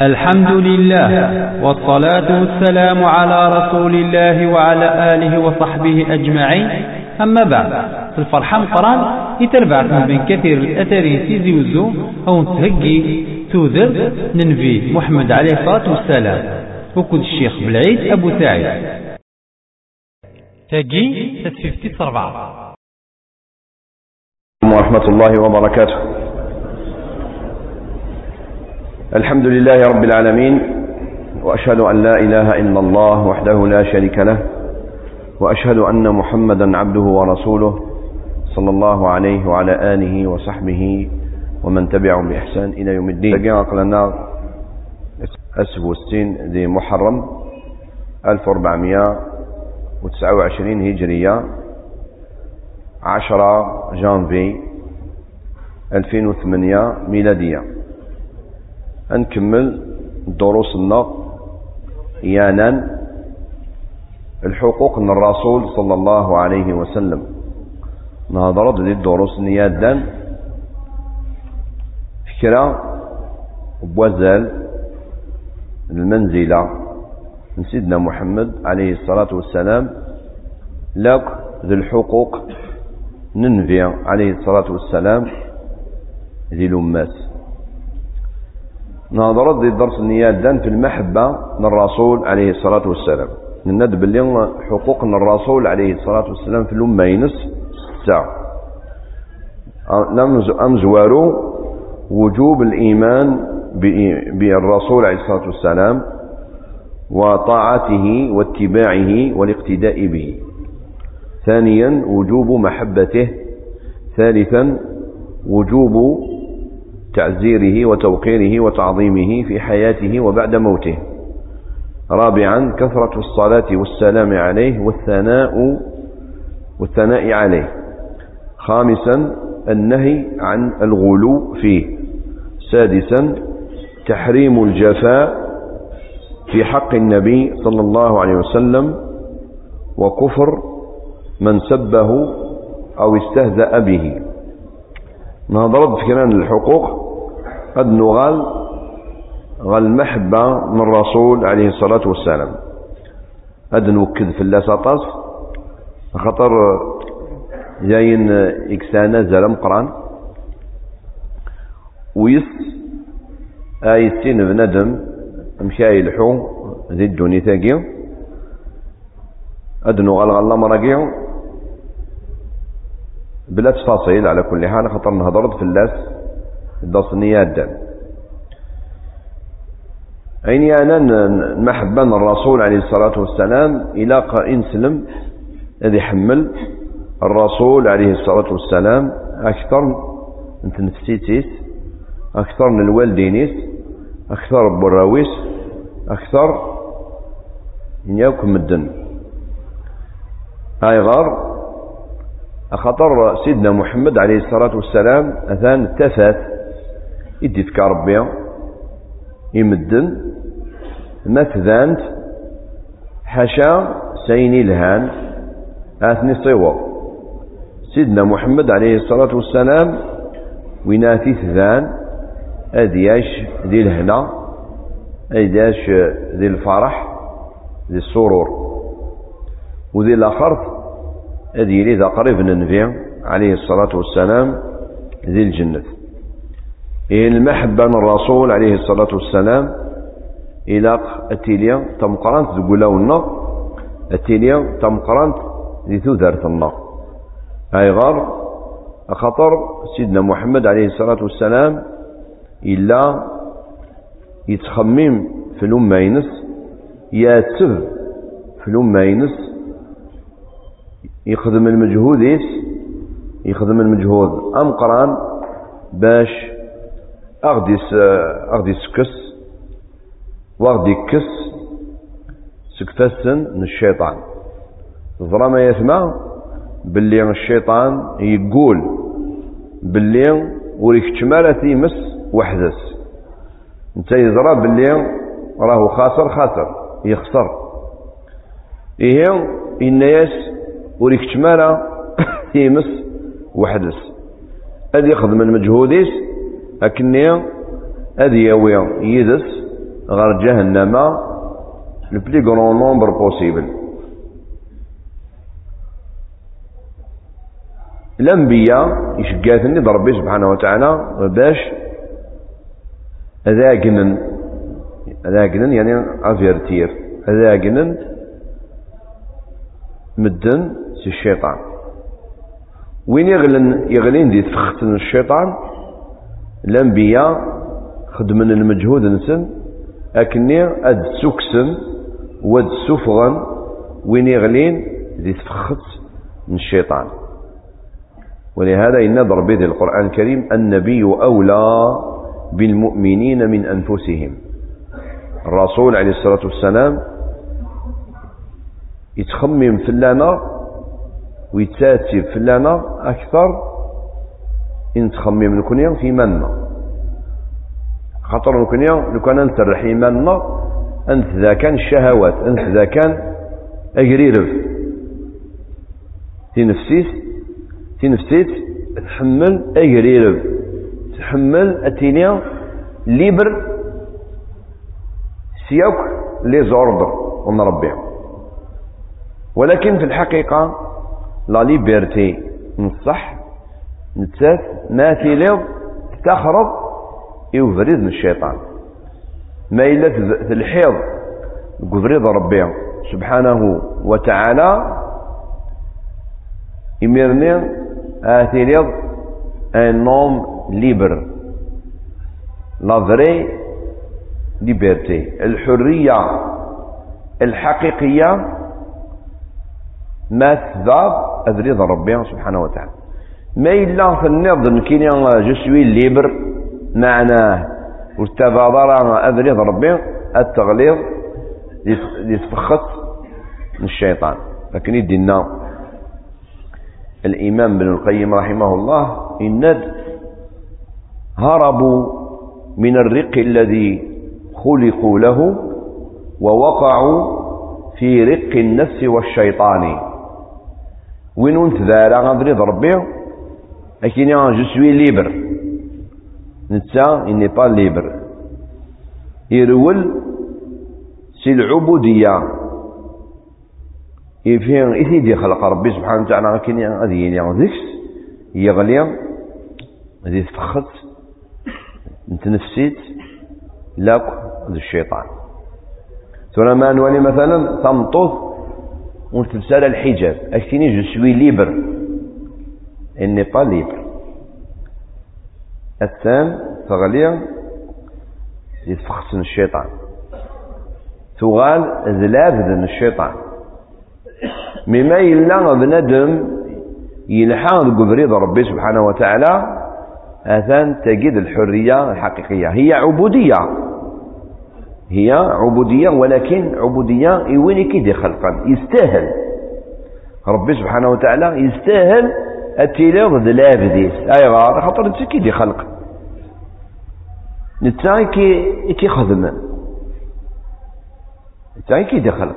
الحمد لله والصلاة والسلام على رسول الله وعلى آله وصحبه أجمعين. أما بعد الفرحة مقران يتربع من كثير الأثرين سيزي وزو أو تهجي توذر ننفي محمد عليه الصلاة والسلام. وكل الشيخ بالعيد أبو سعيد. تجي تتففتي صربعة. ورحمة الله وبركاته. الحمد لله رب العالمين وأشهد أن لا إله إلا الله وحده لا شريك له وأشهد أن محمدا عبده ورسوله صلى الله عليه وعلى آله وصحبه ومن تبعهم بإحسان إلى يوم الدين. لقينا قلنا أسف وستين ذي محرم 1429 هجرية 10 جانفي 2008 ميلادية نكمل دروسنا يانا الحقوق من الرسول صلى الله عليه وسلم. نهضر دي الدروس نيادا. فكرة بوزال المنزلة من سيدنا محمد عليه الصلاة والسلام. لك ذي الحقوق ننفي عليه الصلاة والسلام ذي الأمات. نهضر دي الدرس نيادا في المحبة من الرسول عليه الصلاة والسلام. ند باللي حقوق الرسول عليه الصلاة والسلام في الأمة ينس ستة. أمزوارو وجوب الإيمان بالرسول عليه الصلاة والسلام وطاعته واتباعه والاقتداء به. ثانيا وجوب محبته. ثالثا وجوب تعزيره وتوقيره وتعظيمه في حياته وبعد موته. رابعا كثرة الصلاة والسلام عليه والثناء والثناء عليه. خامسا النهي عن الغلو فيه. سادسا تحريم الجفاء في حق النبي صلى الله عليه وسلم. وكفر من سبه أو استهزأ به. نضرب فكران الحقوق. قد نغال غال المحبة من الرسول عليه الصلاة والسلام. هذا نوكد في الله سطاس خطر جاين إكسانا زال مقران ويس آي السين بندم مشاي الحو ذي الدوني تاقيو أدنو غال غال مراقيو. بلا تفاصيل على كل حال خطر نهضرت في اللاس. الدصنيات أين أنا المحبة الرسول عليه الصلاة والسلام إلى قائن سلم الذي حمل الرسول عليه الصلاة والسلام أكثر من تنفسيتيس أكثر من الوالدينيس أكثر براويس أكثر من يوكم الدن. هاي غار خطر سيدنا محمد عليه الصلاة والسلام أثان تفات إدي ربي. يمدن. ما تذانت حاشا. سيني الهان آثني صيوة. سيدنا محمد عليه الصلاة والسلام. ويناتي ثذان. أدياش ذي الهنا. أدياش ذي الفرح. ذي السرور. وذي الآخر. أدي لي ذا قريب النبي عليه الصلاة والسلام. ذي الجنة. إيه المحبة من الرسول عليه الصلاة والسلام إلى التيليا تمقرانت ذقولاونا التيليا تمقرانت النار. هاي غار خطر سيدنا محمد عليه الصلاة والسلام إلا يتخمم في الأمة ينس ياتب في الأمة ينس يخدم المجهود يخدم المجهود. أمقران باش أغديس أغديس كس واغد يكس سكتسن الشيطان. ظرا ما يسمع باللي الشيطان يقول باللي وريك تمالة تيمس وحدس. أنت يزرى باللي راه خاسر خاسر يخسر. إيه الناس وريك تمالة تيمس وحدس. هذا يخدم المجهوديس لكني هذا يوي يدس غير جهنم. لو بلي غرون نومبر بوسيبل الأنبياء يشقاتني ربي سبحانه وتعالى باش اذاقنن اذاقنن يعني افيرتير اذاقنن مدن سي الشيطان. وين يغلن يغلين دي تفختن الشيطان؟ الأنبياء خدمن المجهود نسن أكني أد سكسن ود سفغن وين يغلين دي تفخت من الشيطان. ولهذا إن ضربه القرآن الكريم النبي أولى بالمؤمنين من أنفسهم. الرسول عليه الصلاة والسلام يتخمم في اللنا ويتاتي في اللنا أكثر إن تخمم نكون في منا خاطر نكون لو كان نسرح إيماننا أنت ذا كان الشهوات أنت ذا كان أجريرف في نفسيس تحمل أجريرف تحمل أتينيا ليبر سيوك لي زوردر ولكن في الحقيقة لا ليبرتي. نصح نتساف ما تيليض تخرب يوفريد من الشيطان. ما إلا في الحيض قفريض ربي سبحانه وتعالى. يميرني آتيليض أن نوم ليبر. لا فري ليبرتي. الحرية الحقيقية ما تذاب أذريض ربي سبحانه وتعالى. ما إلا في النظر كيني جسوي ليبر معناه واستبادر أذريض ربي التغليظ يتفخت من الشيطان. لكن يدينا الإمام ابن القيم رحمه الله إن هربوا من الرق الذي خلقوا له ووقعوا في رق النفس والشيطان. وين نتذارى غنضري ربي اكيني جو سوي ليبر نتا اني با ليبر يرول سي العبودية يفين إثيدي خلق ربي سبحانه وتعالى كيني غادي يني ذيكس يغلي غادي تفخت نتنفسيت لاك الشيطان ثم ما نواني مثلا تمطوط وتبسال الحجاب اكتيني جو سوي ليبر إني با ليبر الثان تغليا يتفخصن الشيطان. تغال ذلاب ذن الشيطان. مما إلا بندم يلحق قبريض ربي سبحانه وتعالى أثان تجد الحرية الحقيقية. هي عبودية. هي عبودية ولكن عبودية وين كيدي خلقا. يستاهل. ربي سبحانه وتعالى يستاهل التلاوة لابديس أي غار خاطر أنت كيدي خلق. نتا كي كي خدم نتا كيدي خلق.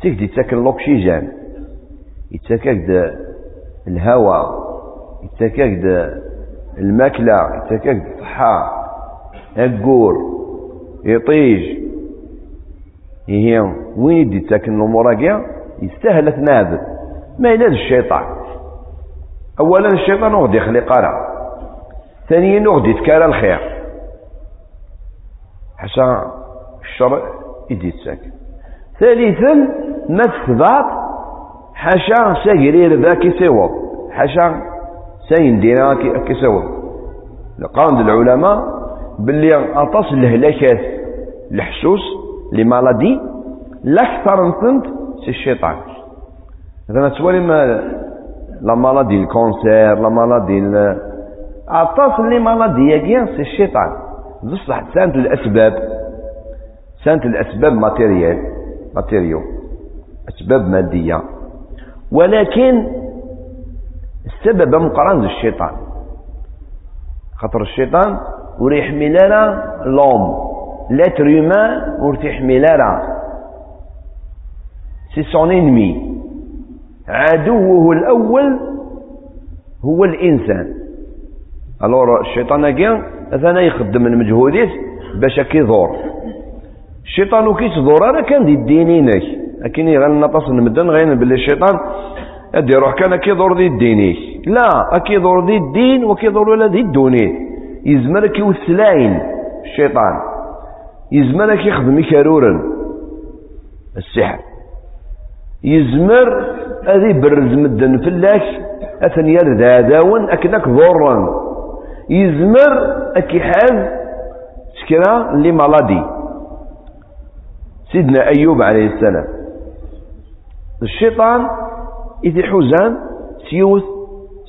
تكدي تاكل لوكسيجين يتاكد الهواء. يتاكد الماكلة. يتاكد الصحة. القور يطيج. هي وين يدي تاكن الأمور يستاهل تنابل ما إلا الشيطان. اولا الشيطان غادي يخلق راه ثانيا غادي يتكالى الخير. حسا الشر يدي تساكن ثالثا ما تثبات حاشا ساقرير ذاك يسوض حاشا سايندينا كيسوض لقاند العلماء باللي أطاس الهلاكات الحسوس لي مالادي الاكثر نسنت سي الشيطان. اذا تولي ما لا مالادي الكونسير لا مالادي عطاس لي مالادي ياكيا سي الشيطان بصح سانت الاسباب سانت الاسباب ماتيريال ماتيريو اسباب ماديه ولكن السبب مقرن الشيطان خاطر الشيطان وريحمل لنا لوم l'être humain ور تحمل سي سون انمي عدوه الأول هو الإنسان. ألور الشيطان كاع أنا يخدم المجهودات باش كيدور الشيطان كي تدور أنا كان دي دينينك لكن يغنى نطاس المدن غير باللي الشيطان أدي يروح كان كيدور دي دينيك لا كيدور دي الدين وكيدور ولا دي الدوني يزمرك يوسلاين الشيطان. يزمرك يخدم كارورا السحر. يزمر هذه برز مدن فلاك اثن يرد هذاون اكنك ضرا يزمر أكي حاز سكرا اللي مالادي. سيدنا أيوب عليه السلام. الشيطان إذا حزان سيوث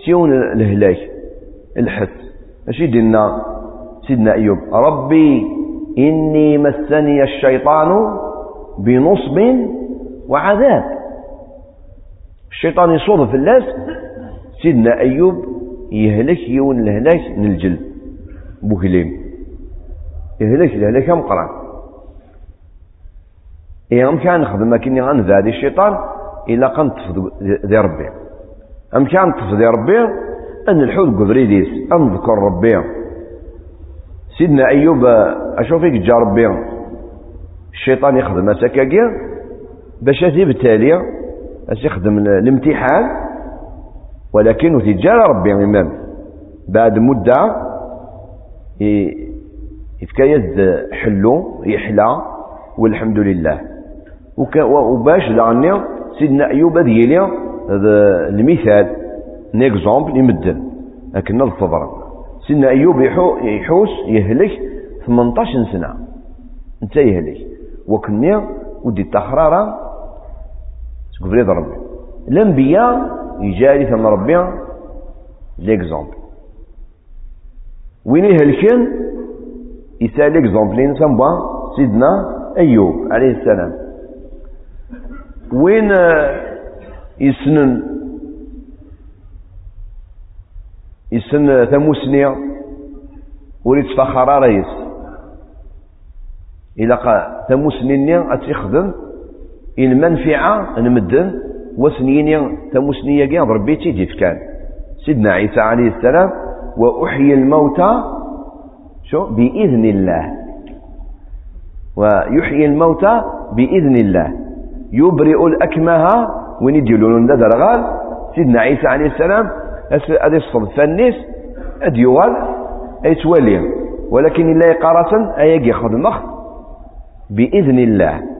سيون الهلاك الحث. ماشي دينا سيدنا أيوب. ربي إني مسني الشيطان بنصب وعذاب. الشيطان يصور في الناس. سيدنا أيوب يهلك يون الهلاك من الجلد بوكليم. يهلك الهلاك مقران إيه كان نخدم كني غنذادي الشيطان إلا قنطف ذي ربي. أم كان طف ذي ربي؟ أن الحوت قبريديس أن ذكر ربي. سيدنا أيوب أشوفك جا ربي. الشيطان يخدم سكاكي باش بالتالي اش يخدم الامتحان ولكنه تجارة ربي إمام. بعد مدة يتكيز حلو يحلى والحمد لله. وباش لاني سيدنا أيوب هذا يلي المثال نيكزومبل يمدن لكن الصبر سيدنا أيوب يحوس يهلك 18 سنة. أنت يهلك. وكني ودي التخراره تقول ربي الانبياء يجاري ثم ربي ليكزومبل وين يهلكن يسال ليكزومبلين سامبوا سيدنا ايوب عليه السلام وين يسنن يسن ثموسنيا وريت فخر رئيس إلا قال ثموسنيا أتخدم المنفعة نمدن وسنين تمسنية كان ربي تيجي كان. سيدنا عيسى عليه السلام وأحيي الموتى شو؟ بإذن الله. ويحيي الموتى بإذن الله. يبرئ الأكمه وين يديرون ذا درغال سيدنا عيسى عليه السلام هذا الصد فالناس أديوال أي تولي ولكن الله قارة أيجي خدمخ بإذن الله.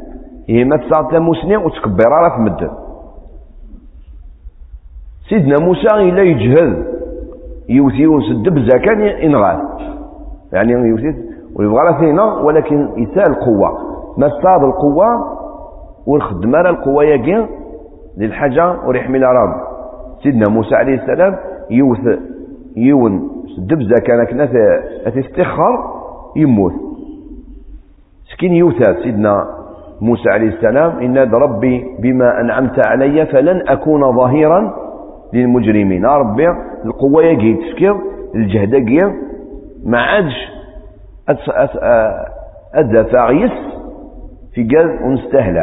هي ما تسعة تموسني وتكبر على في مدن. سيدنا موسى إلا يجهل يوثي يوسد كان ينغال يعني يوثي ويبغى فينا ولكن يسال القوة. ما صاد القوة والخدمة القوة يجي للحاجة وريحمل رب سيدنا موسى عليه السلام يوث يون دبزة كان كنا تستخر يموت. سكين يوثى سيدنا موسى عليه السلام إن ربي بما أنعمت علي فلن أكون ظهيرا للمجرمين. ربي القوة يجي تفكير الجهد يجي ما عادش أدفع يس في قلب ونستهل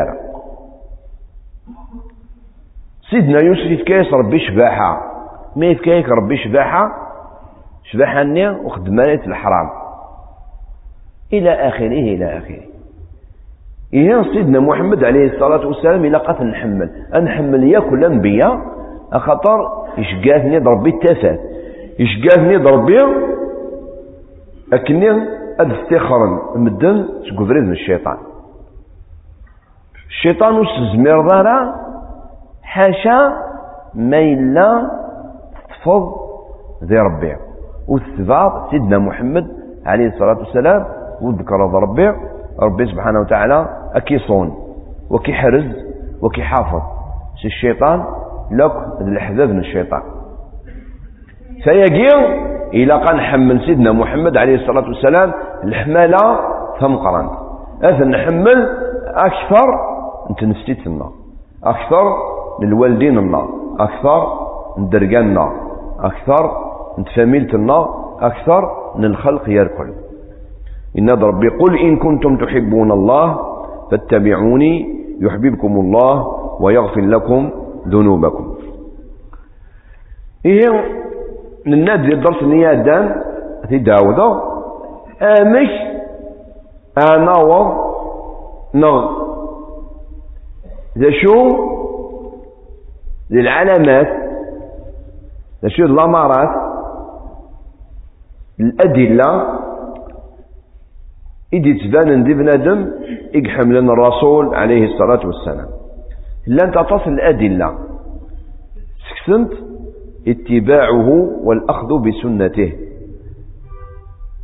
سيدنا يوسف يتكايس ربي شباحة. ما يتكايك ربي شباحة؟ شباحة النية وخدمانة الحرام. إلى آخره إلى آخره. إيه سيدنا محمد عليه الصلاة والسلام إلا قات نحمل أنحمل ياكل الأنبياء أخطر يشقاثني ضربي التفات يشقاثني ضربي أكني أدستخرن مدن تقفريد من الشيطان. الشيطان وستزمير ضارا حاشا ما إلا تفض ذي ربي. وتثبات سيدنا محمد عليه الصلاة والسلام وذكر ربي. ربي سبحانه وتعالى أكيصون. وكيحرز وكيحافظ سي الشيطان لك الحذاذ من الشيطان. سيجي إلى قال نحمل سيدنا محمد عليه الصلاة والسلام الحمالة ثم قرن أثن نحمل أكثر أنت نستيت النار. أكثر للوالدين النار. أكثر من درقان النار. أكثر النار. أكثر من الخلق يركل. إن ربي قل إن كنتم تحبون الله فاتبعوني يحببكم الله ويغفر لكم ذنوبكم. إيه النادي الدرس نيادا في داود آمش أنا نغ. ذا شو؟ للعلامات. ذا شو؟ الأمارات الأدلة إدي تبان دي بنادم إقحم الرسول عليه الصلاة والسلام. لن تتصل الأدلة. سكسنت؟ اتباعه والأخذ بسنته.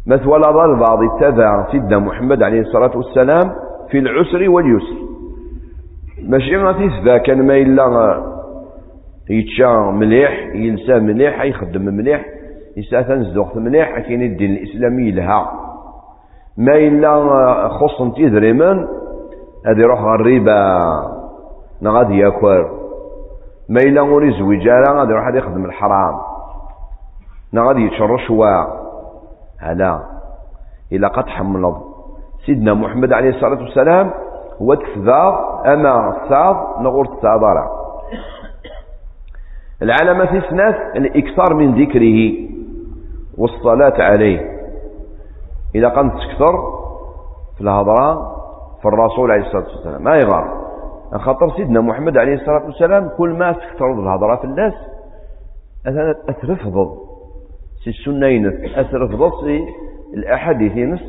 مثل البعض اتبع سيدنا محمد عليه الصلاة والسلام في العسر واليسر. ماشي غادي كان ما إلا يتشا مليح يلسى مليح يخدم مليح يسافن زدوخت مليح كاين الدين الإسلامي لها. ما إلا خصن تيدريمن هذا يروح الربا غادي ياكل ما إلا غور يزوج غادي يروح يخدم الحرام. غادي يتشرش شوا. هلا. إلا قد حمل سيدنا محمد عليه الصلاة والسلام هو تكذاب أما الصاد نغور الصادرة. العلامة في السناس الإكثار من ذكره والصلاة عليه. إذا قد تكثر في الهضرة في الرسول عليه الصلاة والسلام ما يغار خاطر سيدنا محمد عليه الصلاة والسلام كل ما تكثر الهضرة في الناس أترفض سي السنة ينس أترفض سي الأحاديث ينس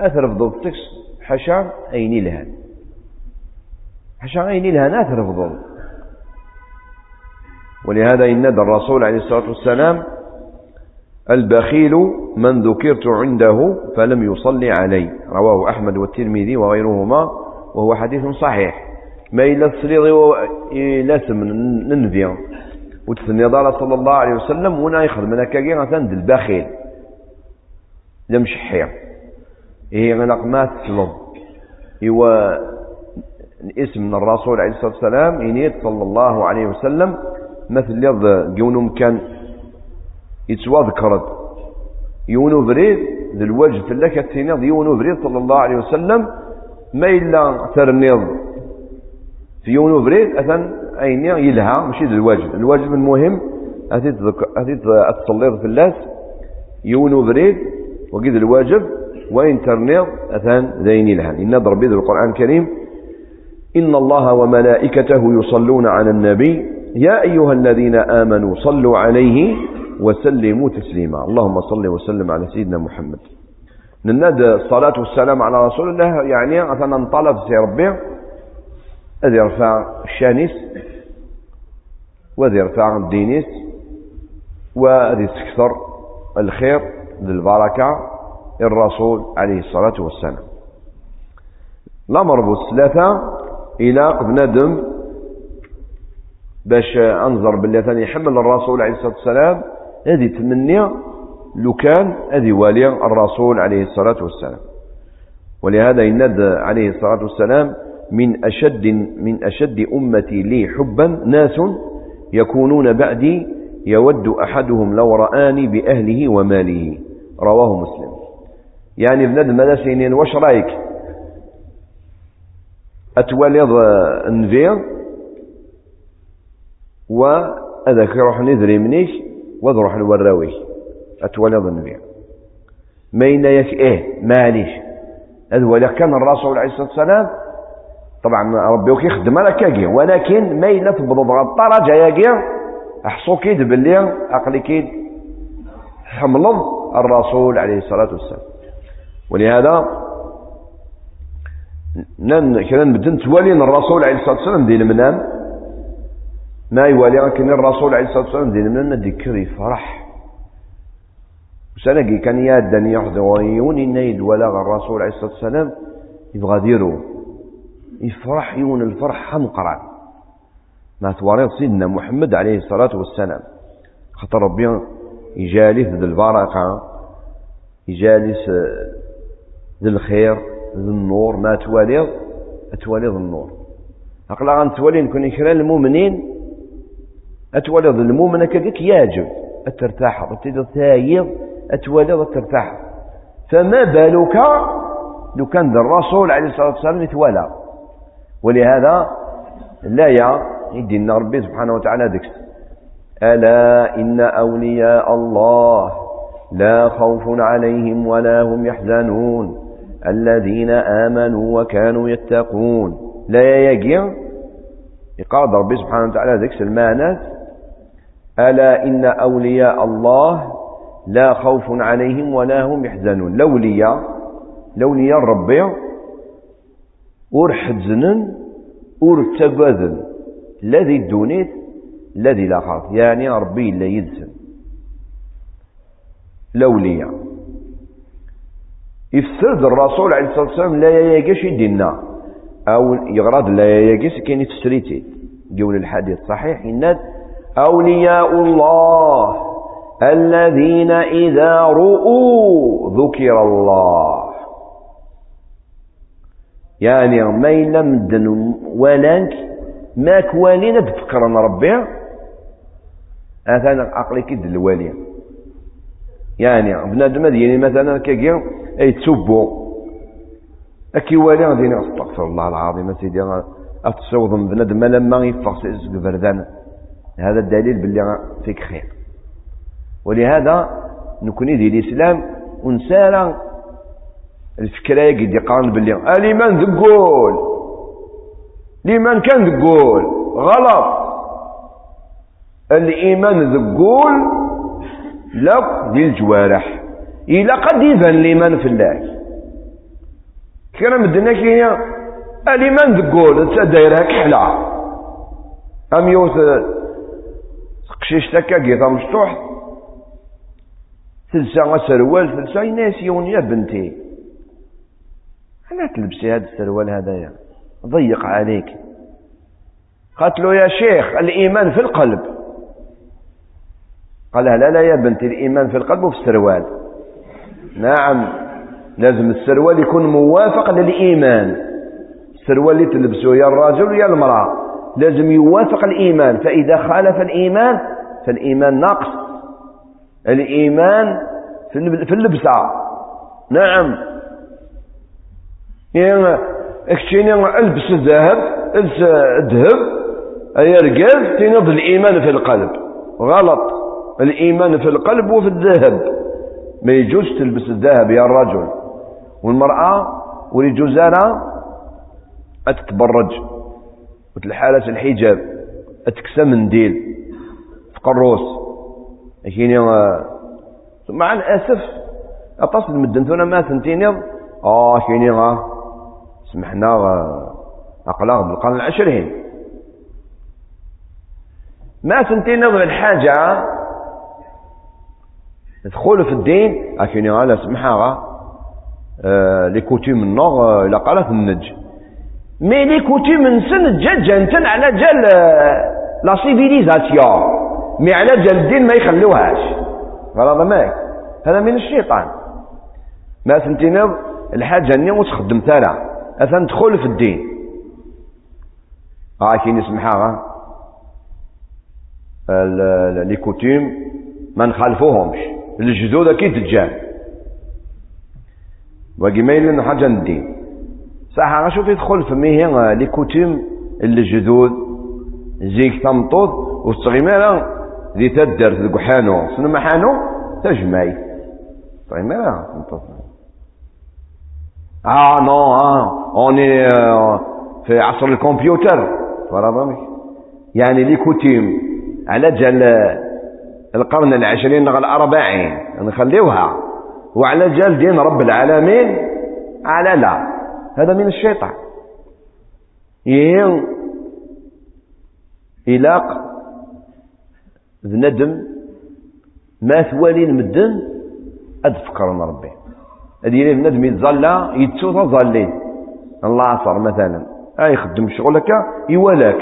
أترفض التكس حشا أين لها. حشا أين لها أترفض ولهذا ينادى الرسول عليه الصلاة والسلام البخيل من ذكرت عنده فلم يصلي علي رواه أحمد والترمذي وغيرهما وهو حديث صحيح. ما إلا السرير لازم ننفي. وتثني ضال صلى الله عليه وسلم ونا يخدم أنا كاكي غتند البخيل. لا مشحير إيه غنق ما تسلم. إيوا الاسم من الرسول عليه الصلاة والسلام إنيت صلى الله عليه وسلم مثل يض جونو مكان يتواذكرد يونو بريد ذي الوجه في لك التنيض. يونو بريد صلى الله عليه وسلم ما إلا ترنيض. في يونو بريد أثن أين يلها؟ ماشي الواجب الواجب المهم أتيت تصليض في اللاس. يونو بريد وقيد الواجب وإن ترنيض أثان ذين يلها. إن ضرب القرآن الكريم. إن الله وملائكته يصلون على النبي. يا أيها الذين آمنوا صلوا عليه وسلموا تسليما. اللهم صل وسلم على سيدنا محمد. ننادى الصلاة والسلام على رسول الله يعني أثنى انطلب سي ربي. أذ يرفع الشانس وذي يرفع الدينيس وذي يستكثر الخير للبركة الرسول عليه الصلاة والسلام. الأمر بالثلاثة إلى بنادم باش أنظر بالله ثاني يحمل الرسول عليه الصلاة والسلام. هذه تمني لو كان هذه والي الرسول عليه الصلاة والسلام. ولهذا يند عليه الصلاة والسلام من أشد من أشد أمتي لي حبا ناس يكونون بعدي يود أحدهم لو رآني بأهله وماله. رواه مسلم. يعني ماذا سينين واش رأيك؟ أتولد نفير وأذاك يروح نذري منيش؟ وذروح نوراوي أتولد نفير ما ينايك إيه معليش هذا هو كان الرسول عليه الصلاة والسلام. طبعا ربي وكي خدم لك كاكي ولكن ما إلا تبضض الطرجة ياكي أحصو كيد باللي أقلي كيد. حملض الرسول عليه الصلاة والسلام. ولهذا كنا نبدا نتوالي الرسول عليه الصلاة والسلام دين المنام ما يوالي لكن الرسول عليه الصلاة والسلام دين المنام ذكر يفرح وسنجي كان يادني يحضر إن يدولا الرسول عليه الصلاة والسلام يبغى ديرو. يفرح يون الفرح حنقرا ما تواريض سيدنا محمد عليه الصلاة والسلام. خطر ربي يجالس ذي البركة يجالس ذي الخير ذي النور. ما تواليض أتواليض النور. أقلا غان توالي نكون إكران المؤمنين أتواليض المؤمن كذلك ياجب أترتاح أتدر تايض أتواليض أترتاح فما بالك لو كان الرسول عليه الصلاة والسلام يتوالى ولهذا لا يا يدينا ربي سبحانه وتعالى ذكر ألا إن أولياء الله لا خوف عليهم ولا هم يحزنون. الذين آمنوا وكانوا يتقون. لا يجي يقال ربي سبحانه وتعالى ذكس المعنى ألا إن أولياء الله لا خوف عليهم ولا هم يحزنون. لولياء لولياء ربي ور حزنن ور تبذن الذي الدونيت الذي لا خاف يعني ربي لا يدسن لولياء يفسد الرسول عليه الصلاة والسلام لا يجيش يدينا أو يغرد لا يجيش كاين تسريتي قول الحديث صحيح إن أولياء الله الذين إذا رؤوا ذكر الله. يعني ما لم دن ولانك ما كوالينا تفكرنا ربي. أثناء عقلك كد الوالي. يعني بنادم يعني مثلا كي أي تسبو. أكي والي غادي أستغفر الله العظيم سيدي. أتصوض بنادم لما يفقس بردان. هذا الدليل باللي فيك خير. ولهذا نكون دي الاسلام ونسال الفكرة يقد يقارن باللي الإيمان ذقول. الإيمان كان ذقول. غلط. الإيمان ذقول لا دي الجوارح. إلى قد يبان الإيمان في الله. كنا مدنا كينيا الإيمان ذقول. دايرها كحلة. أم يوث قشيش تكا قيطا مشطوح تلسى سروال تلسى الناس يون يا بنتي. أنا تلبسي هذا السروال هذايا ضيق عليك. قالت له يا شيخ الإيمان في القلب. قال لا لا يا بنتي الإيمان في القلب وفي السروال. نعم لازم السروال يكون موافق للإيمان. السروال اللي تلبسه يا الراجل يا المرأة. لازم يوافق الإيمان. فإذا خالف الإيمان فالإيمان ناقص. الإيمان في اللبسة. نعم. يعني اكتشيني ألبس الذهب ألبس الذهب. أي رجال تنض الإيمان في القلب. غلط. الإيمان في القلب وفي الذهب. ما يجوز تلبس الذهب يا الرجل. والمرأة ويجوز لها وتلحالة الحجاب أتكسى منديل في قروس كيني مع الاسف اتصل المدن ثونا ما ثنتيني آه كيني سمحنا اقلاق بالقرن العشرين. ما سنتين نظر الحاجة تدخل في الدين. أكيني على سمحها آه لي كوتيم النغ إلى قالت النج. مي لي كوتيم نسن جا على جال لا سيفيليزاسيون مي على جال الدين ما يخلوهاش. غلط ماك هذا من الشيطان. ما سنتين الحاجة أني وتخدم ثلاث أثن تدخل في الدين. ها كاين يسمحها لي كوتيم ما نخالفوهمش. الجدود أكيد تجان وكي ما لنا حاجة صح شوف يدخل في ميه لي كوتيم الجدود زيك تمطوط والصغيمه ذي تدر ذي حانو. سنو ما حانو؟ تجمعي. صغيمه تمطوط. آه نو آه اوني في عصر الكمبيوتر. يعني لي كوتيم على جال القرن العشرين الأربعين نخليوها. وعلى جال دين رب العالمين على لا. هذا من الشيطان. ين إلاق ندم ما ثوالي المدن أدفكرنا ربي. هذه الندم يتظلى يتسو تظلي الله عصر مثلا. اي يخدم شغلك يولاك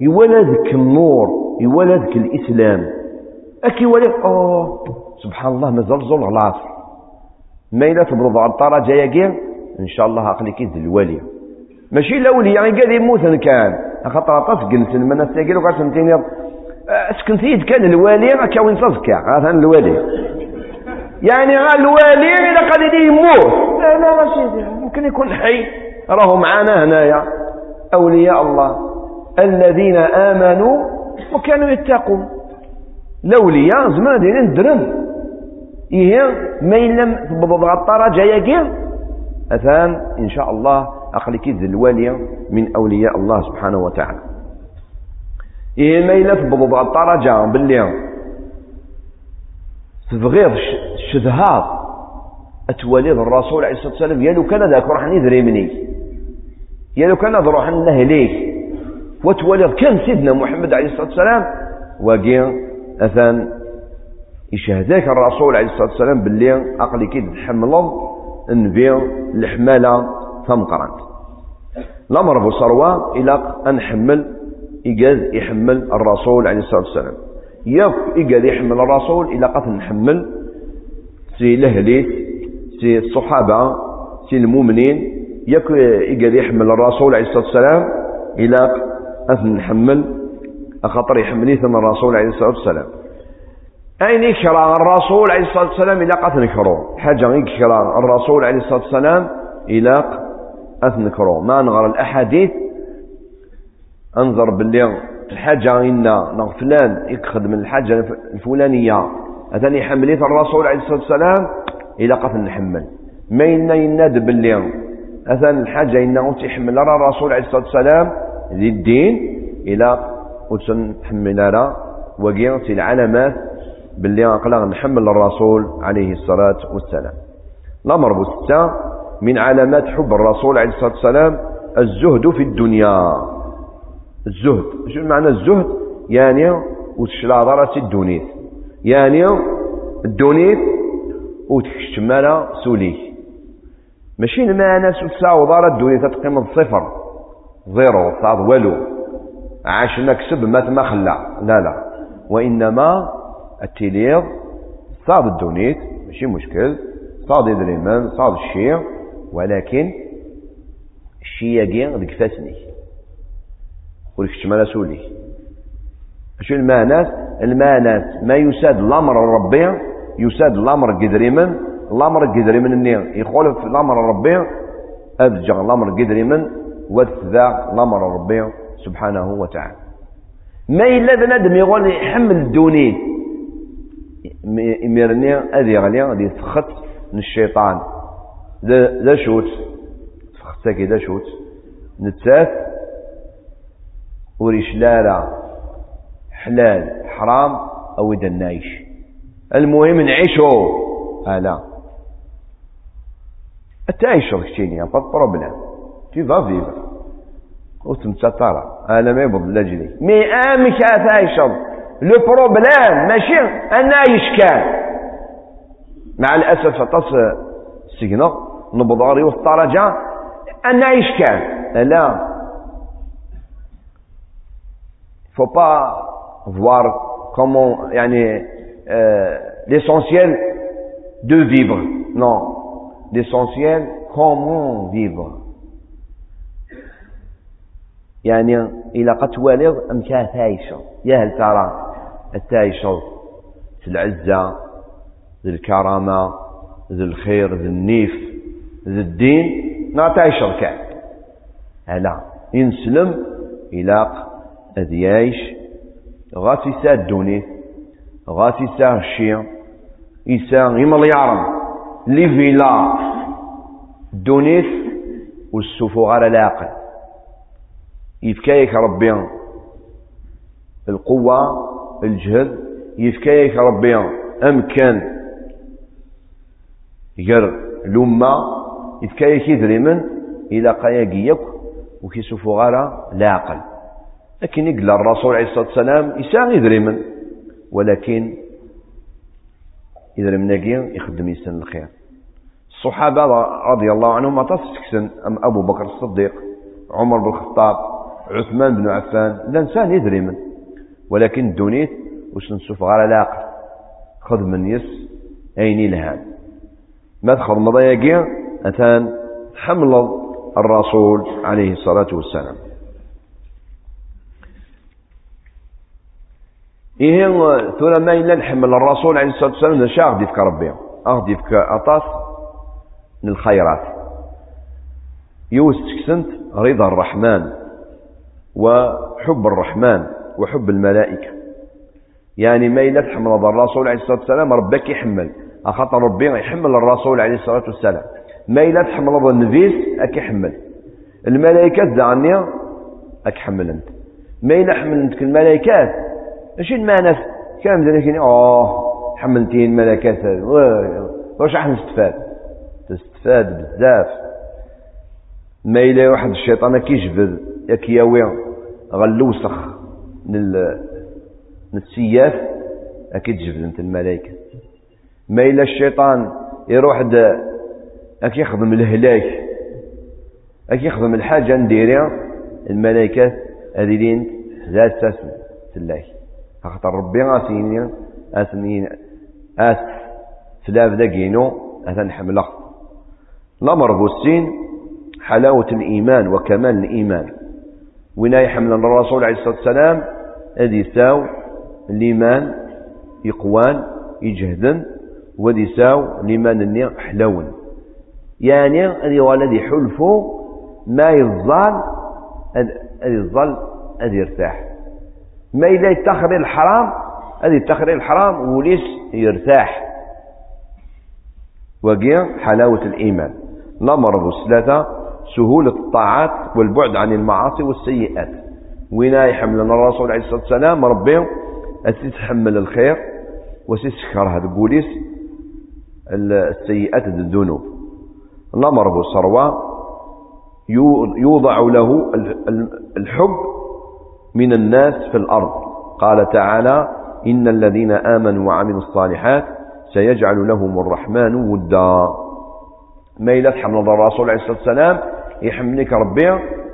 يولدك النور يولدك الإسلام. اكي ولد أوه سبحان الله مازال زول العصر ما إلا تبرض على الطاره جاية إن شاء الله عقلك يد الولي ماشي الاولياء يعني قال يموت كان. خاطر طاس جلس المناس تاقيل وقعد سنتين اسكن ثيد كان الوالي كاوين تزكى هذا الوالي. يعني الوالي إذا قال لي يموت لا لا سيدي ممكن يكون حي. راهو معانا هنايا. أولياء الله الذين آمنوا وكانوا يتقون. الأولياء زمان دينين درن. إيه ما لم تبضغ الطرى جاية أثان إن شاء الله أقلك ذي الوالي من أولياء الله سبحانه وتعالى. إيه ما إلا تبضض الطرجة باللي تبغيض الشذهات أتوليد الرسول عليه الصلاة والسلام يا لو كان ذاك روح نذري مني. يا لو كان روح نهليك. وتوليد كان سيدنا محمد عليه الصلاة والسلام. وقيا أثان يشهدك الرسول عليه الصلاة والسلام باللي أقلي كي تحملض نبيع الحمالة ثمقرات الأمر بصروة إلى أن حمل إيجاز يحمل الرسول عليه الصلاة والسلام. ياك إيجاز يحمل الرسول إلى قتل نحمل سي لهليت سي الصحابة سي المؤمنين ياك إيجاز يحمل الرسول عليه الصلاة والسلام إلى أثن نحمل أخطر يحملني ثم الرسول عليه الصلاة والسلام. أين يكرى الرسول عليه الصلاة والسلام إلى قتل نكرو حاجة يكرى الرسول عليه الصلاة والسلام إلى أثنكرو ما نغر الأحاديث؟ أنظر باللي الحاجة إن فلان يخدم الحاجة الفلانية. أثني يحمليت الرسول عليه الصلاة والسلام إلى قتل نحمل ما ينا يناد باللي أثن الحاجة إن يحمل الرسول عليه الصلاة والسلام ذي الدين إلى وتسن حمل وقيت العلامات باللي أقلق نحمل الرسول عليه الصلاة والسلام. الأمر بالستة من علامات حب الرسول عليه الصلاة والسلام الزهد في الدنيا. الزهد شو معنى الزهد؟ يعني وتشلاضرة الدونيت. يعني الدونيت وتكشمال سوليه ماشي المعنى سوسا ضارة الدونيت تقيم الصفر زيرو صاد والو. عاش مكسب مات ما خلع لا لا. وإنما التليض صاد الدونيت ماشي مشكل. صاد يدريمان صاد الشيء ولكن الشياقي ذيك فاسني ولك شمال سولي. شو المانات المانات ما يساد الأمر الربي يساد الأمر قدريمن الأمر قدريمن النير يخولف الأمر الربي ادجع الأمر قدريمن وتذا الأمر الربي سبحانه وتعالى. ما إلا بنادم يقول يحمل الدونين يميرني أذي غلي غادي يتخط من الشيطان. ذا شوت. تخطاكي ذا شوت. نتاف وريش لالا. حلال حرام أو إذا نايش. المهم نعيشو. هلا التعيش كتيني با بروبليم tu vas vivre وتمتطرة. أنا ما يبض لجلي مي أمك أتعيشو لو بروبليم ماشي أنا يشكال. مع الأسف أطس سيجنا نبض غري والطرجة أنا يشكال. لا. Faut pas voir comment يعني l'essentiel de vivre. Non. L'essentiel comment vivre. يعني إلى قد والغ أم كاتايشة يا هل ترى؟ التايشة في العزة ذي الكرامة ذي الخير ذي النيف ذي الدين نعطي شركة هلا ينسلم إلى أذيايش غاتي ساد دوني غاتي ساد الشيع إيسا يمليارم لي فيلا دونيث والسفو غير العقل يفكايك ربي القوة الجهد يفكايك ربي أمكان. غير لما يفكايك يدريمن إلى قياقيك وكيسوفو غير العقل لكن يقول الرسول عليه الصلاة والسلام يساغ يدريمن ولكن يدريمن يخدم يسن الخير. الصحابة رضي الله عنهم ما تسكسن أم أبو بكر الصديق عمر بن الخطاب عثمان بن عفان الإنسان يدري من ولكن الدنيت وش نشوف غير العقل خذ من يس أين لهان ما تخذ مضايقيا أتان حمل الرسول عليه الصلاة والسلام. إيه ثم ما إلا نحمل الرسول عليه الصلاة والسلام؟ نشا أغدي في ربي. أغدي في أطاس من الخيرات. يوسك سنت رضا الرحمن وحب الرحمن. وحب الملائكة. يعني ما تحمل الرسول عليه الصلاة والسلام ربك يحمل. أخطر ربي يحمل الرسول عليه الصلاة والسلام. ما تحمل النفيس أكي حمل الملائكة دعني أكي حمل أنت. ما إلا حملتك الملائكات ماشي المعنى كان ذلك أوه حملتين الملائكات واش راح نستفاد؟ تستفاد بزاف. ما إلا واحد الشيطان كيجبد ياك ياوي غلوسخ. من السياف أكيد تجبد أنت الملائكة. ما إلا الشيطان يروح دا اكي يخدم الهلاك اكي يخدم الحاجة نديرها. الملائكة هذه لين ذات ساس تلاك خاطر ربي غاسيني اسنين اس فلاف داكينو أثن حملة. الامر بوسين حلاوة الإيمان وكمال الإيمان. وين يحمل الرسول عليه الصلاة والسلام. هذه ساو الإيمان يقوان يجهدن ودي ساو الإيمان النية حلون. يعني هذه والذي حلفو ما يظل هذه الظل هذه يرتاح. ما إذا يتخذ الحرام هذه يتخذ الحرام وليس يرتاح. وقيا حلاوة الإيمان. الأمر ثلاثة سهولة الطاعات والبعد عن المعاصي والسيئات. وين يحملنا الرسول عليه الصلاة والسلام ربي تتحمل الخير وتسخر هذا بوليس السيئات الذنوب. الأمر بالصروة يوضع له الحب من الناس في الأرض. قال تعالى إن الذين آمنوا وعملوا الصالحات سيجعل لهم الرحمن ودا. ما إلا تحمل الرسول عليه الصلاة والسلام. يحملك ربي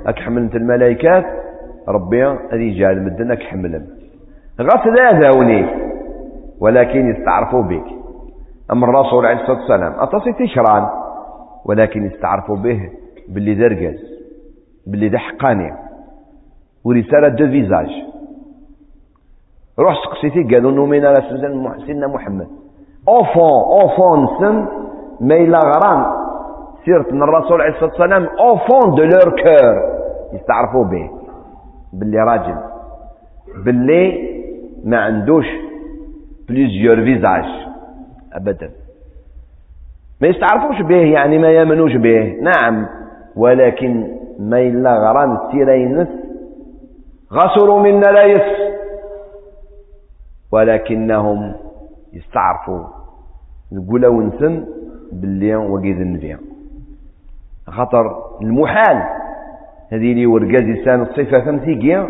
أك حملت الملائكات. ربي هذه يجعل مدن أك حملهم غف ذا ذاوني ولكن يستعرفوا بك. أما الرسول عليه الصلاة والسلام أتصي تشران ولكن يستعرفوا به باللي درقز باللي ذا ورسالة دو فيزاج. روح سقسيتي قالوا نومينا على سيدنا محمد. أوفون أوفون سن ما إلا غران. سيرة من الرسول عليه الصلاة والسلام أو فون دو لور كور يستعرفوا به. باللي راجل. باللي ما عندوش بليزيور فيزاج ابدا. ما يستعرفوش به يعني ما يامنوش به. نعم. ولكن ما إلا غران تيرينس غسروا منا لا يس ولكنهم يستعرفوا. نقولوا ونسن باللي وقيد النبي. خطر المحال. هذه لي ورقاز لسان الصفة ثمثيقيا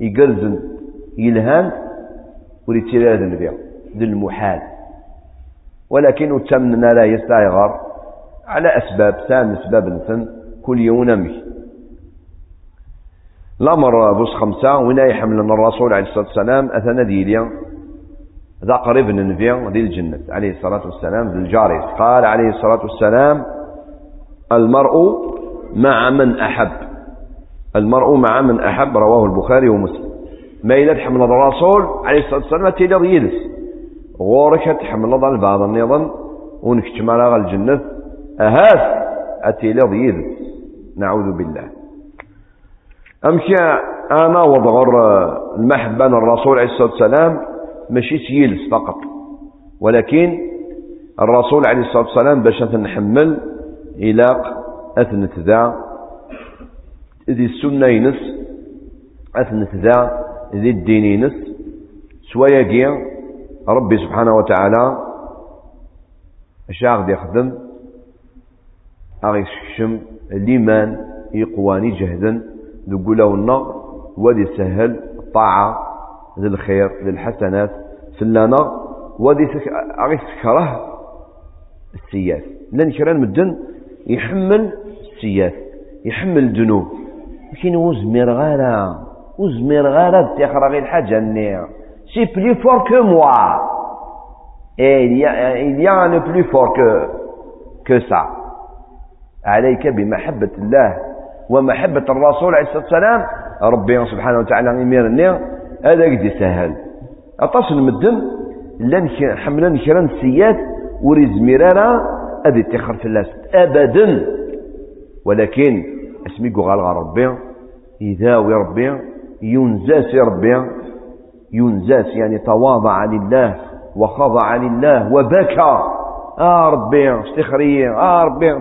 يقرزن يلهان وريتيري هذا النبي ذي المحال. ولكن تمننا لا يستعغر على أسباب سام أسباب نسن كل يوم نمي الأمر بوس خمسة وين يحمل الرسول عليه الصلاة والسلام؟ أثنى ديليا ذا قريب النبي ذي الجنة عليه الصلاة والسلام ذي الجاريس قال عليه الصلاة والسلام المرء مع من أحب. المرء مع من أحب رواه البخاري ومسلم. ما إذا تحمل الرسول عليه الصلاة والسلام تيلي يلس غورك تحمل البعض النظام ونكتم على الجنة. أهاث أتيلي يلس نعوذ بالله. أمشي أنا وضغر المحبة الرسول عليه الصلاة والسلام. ماشي يلس فقط. ولكن الرسول عليه الصلاة والسلام باش نحمل إلاق أثنت ذا ذي السنة ينس أثنت ذا ذي الدين ينس سوايا ربي سبحانه وتعالى أشاغ يخدم أغي الشم الإيمان يقواني جهدا. ذقوله النار ودي سهل الطاعة ذي الخير ذي الحسنات. سلانا ودي أغي سكره السياس. لن كران مدن يحمل السياف يحمل الذنوب لكن وزمير غالا وزمير غالا تخرى غير الحاجة النير سي بلي فور كو موا il y a, un fort que, que ça. عليك بمحبة الله ومحبة الرسول عليه الصلاة والسلام. ربي سبحانه وتعالى يمير النير هذا قد يسهل. أتصل مدن لن حملن كران سيات وريز أدي تخر فلاس أبدا. ولكن اسمي قال ربي يداوي ربي ينزاس ربي. ينزاس يعني تواضع لله وخضع لله وبكى. آه ربي استخري. آه ربي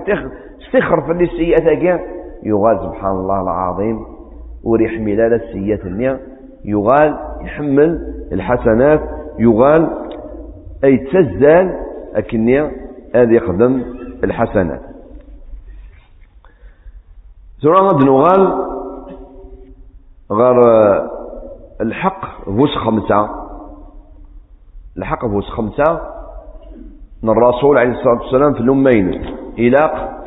استخر في السيئات يغال سبحان الله العظيم وريحمل على السيئات النية يغال يحمل الحسنات. يغال أي تزال أكنية هذا يخدم الحسنات سورة غد نغال غير الحق فوس خمسة. الحق فوس خمسة. من الرسول عليه الصلاة والسلام في الأمين إلاق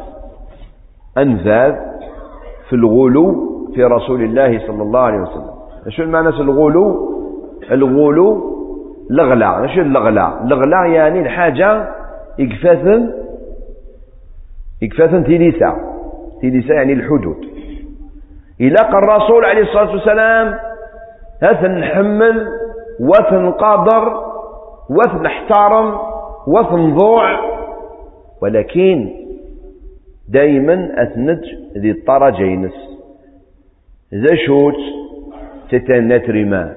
أنفاذ في الغلو في رسول الله صلى الله عليه وسلم. شو المعنى الغلو؟ الغلو لغلا شو اللغلا لغلا يعني الحاجة إكفاثا إكفاثا تيليسا تيليسا يعني الحدود. إلاق الرسول عليه الصلاة والسلام هثنحمل وثنقادر وثنحترم وثنضوع ولكن دائما أثنج ذي الطرجينس ذا شوت تتنترما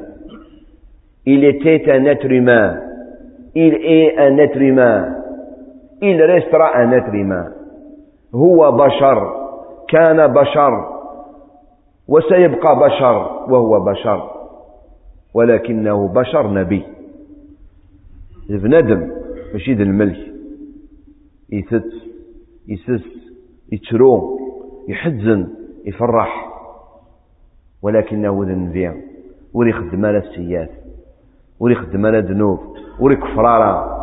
Il était un être humain. Il restera un être humain. هو بشر كان بشر وسيبقى بشر وهو بشر ولكنه بشر نبي. بنادم ماشي ذا الملك. يثت يسس يترو يحزن يفرح. ولكنه ذا النبي وري خدم على السياف وري خدم على ذنوب وري كفرارا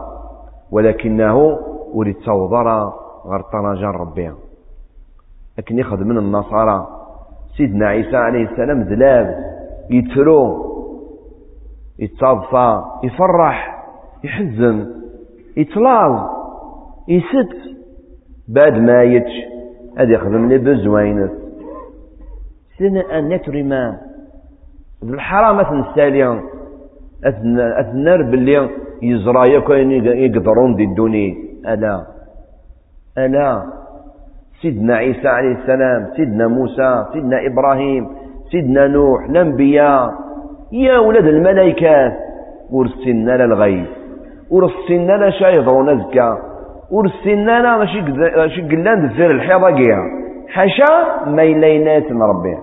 ولكنه وري تصوضر غير طنجان ربي. لكن يخدم من النصارى. سيدنا عيسى عليه السلام ذلاب يترو يتصادفى يفرح يحزن يتلاظ يست بعد ما يتش هذا يخدم لي بزوينس سنة أن نترما الحرام الساليان أثنر باللي يزرى يكون يقدرون دي الدنيا. ألا ألا سيدنا عيسى عليه السلام سيدنا موسى سيدنا إبراهيم سيدنا نوح الأنبياء يا ولد الملائكات ورسلنا للغيب ورسلنا لا شايضون زكا ورسلنا لا ماشي قلان دفير الحيضة كيا حاشا ما إلينات ربي.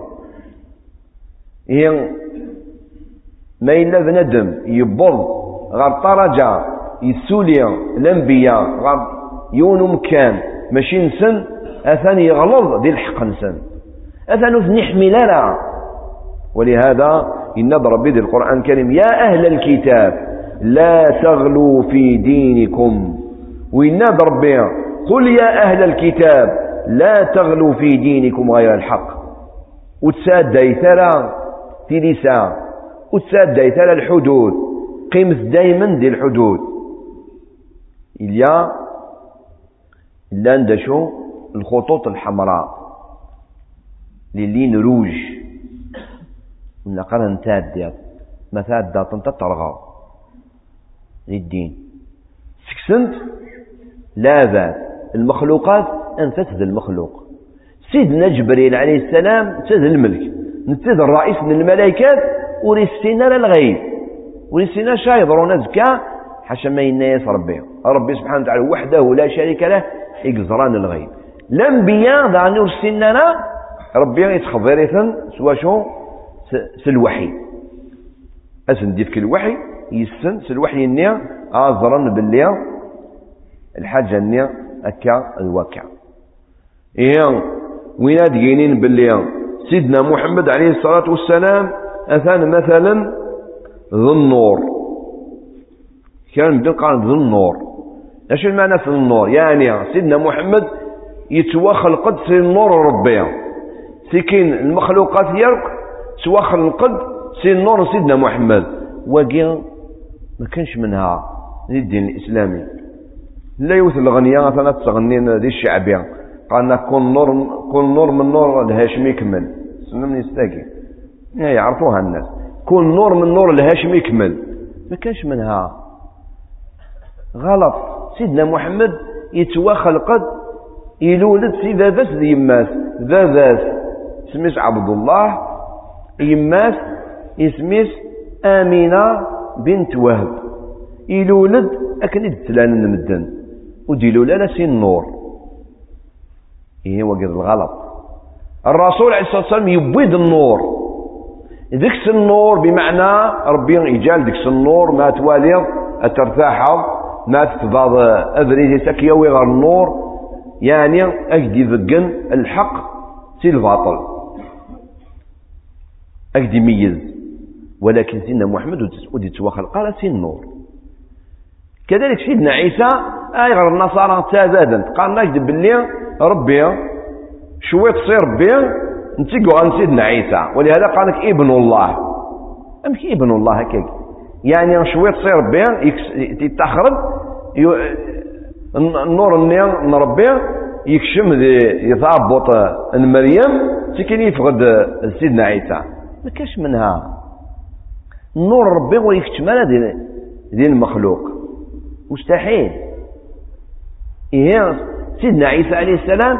هي ما إلا بندم يبض غير طرجة يسولي الأنبياء غير يون مكان ماشي نسن أثان يغلظ دي الحق نسن. أثان نحمل لا ولهذا إن ربي ذي القرآن الكريم يا أهل الكتاب لا تغلوا في دينكم. وإن ربي قل يا أهل الكتاب لا تغلوا في دينكم غير الحق. وتساد دايثرا تلسا وتساد دايثرا الحدود. قيمة دايما دي الحدود. إليا إلا ندشو الخطوط الحمراء للين روج ونقرا نتاد مثاد داطن تطرغا للدين سكسنت لا ذات المخلوقات أنفسد المخلوق سيدنا جبريل عليه السلام تد الملك نتد الرئيس من الملائكات ورسينا للغيب ورسينا شايضرون زكا حاشا ما ينايس ربي. ربي سبحانه وتعالى وحده لا شريك له يقزران الغيب. الانبياء دعني ورسلنا ربي يتخبر سوا شو؟ سلوحي أسن ديفك الوحي يسن سلوحي النيا آزرن باللي الحاجة النيا أكا الواقع. إيه وين دقينين باللي سيدنا محمد عليه الصلاة والسلام أثان مثلا ذو النور. كان قال ذو النور. إيش المعنى في النور؟ يعني سيدنا محمد يتوخلقد في النور ربي. سكين المخلوقات يرق توخلقد سي النور سيدنا محمد. وقيا ما كانش منها الدين الإسلامي. لا يوث الغنية ثلاث تغنين ذي الشعبية. قالنا كون نور كون نور من نور الهاشمي يكمل. سنة يستاقي. يعرفوها الناس. كون نور من نور الهاشمي يكمل. ما كانش منها. غلط. سيدنا محمد يتواخل قد يلولد في ذاذات ذي يماس ذاذات سميس عبد الله يماس يسميس آمينة بنت وهب. يلولد أكن يدتلان المدن وديلو لا سي النور إيه هو قد الغلط. الرسول عليه الصلاة والسلام يبيد النور. ديكس النور بمعنى ربي يجال ديكس النور ما توالي أترتاحظ ما تتضاد أذريدي سكيا ويغر النور يعني أجدي ذقن الحق سي الباطل. أجدي ميز. ولكن سيدنا محمد ودي توخل قال سي النور. كذلك سيدنا عيسى آي غير النصارى تازادا قال نجد باللي ربي شوية تصير ربي نتيقوا عن سيدنا عيسى. ولهذا قال لك ابن الله. أمك ابن الله هكاك؟ يعني شوية تصير ربي يتخرج النور النير نربي يكشم يثابط مريم تكين يفقد سيدنا عيسى. ما كاش منها. النور ربي ويكتمل دين المخلوق. مستحيل. إيه سيدنا عيسى عليه السلام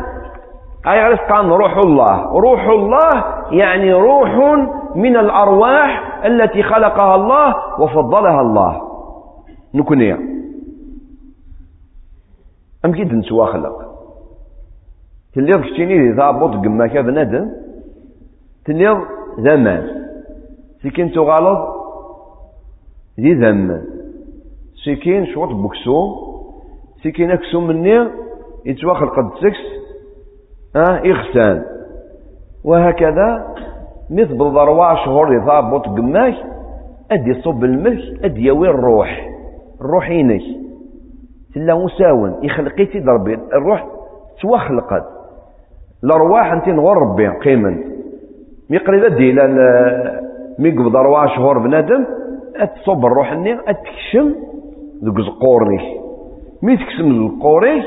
أي قال روح الله. روح الله يعني روح من الأرواح التي خلقها الله وفضلها الله. نكونيا أم كيد نسوا خلق؟ تليض كتيني ذا بوط قماك بنادم تليض زمان. سكين تغالط ذي ذم سكين شوط بكسو سكين أكسو مني؟ يتواخل قد سكس؟ إغسان وهكذا مثل ضروا شهور يضابط قماك أدي صب الملك أدي يوي الروح الروح ينك تلا مساون يخلقيتي ضربي الروح توخلقت. الأرواح أنت نغور ربي قيمة ميقري دي مي قبض شهور بنادم أتصب الروح الني أتكشم ذوك زقورني مي تكسم القوري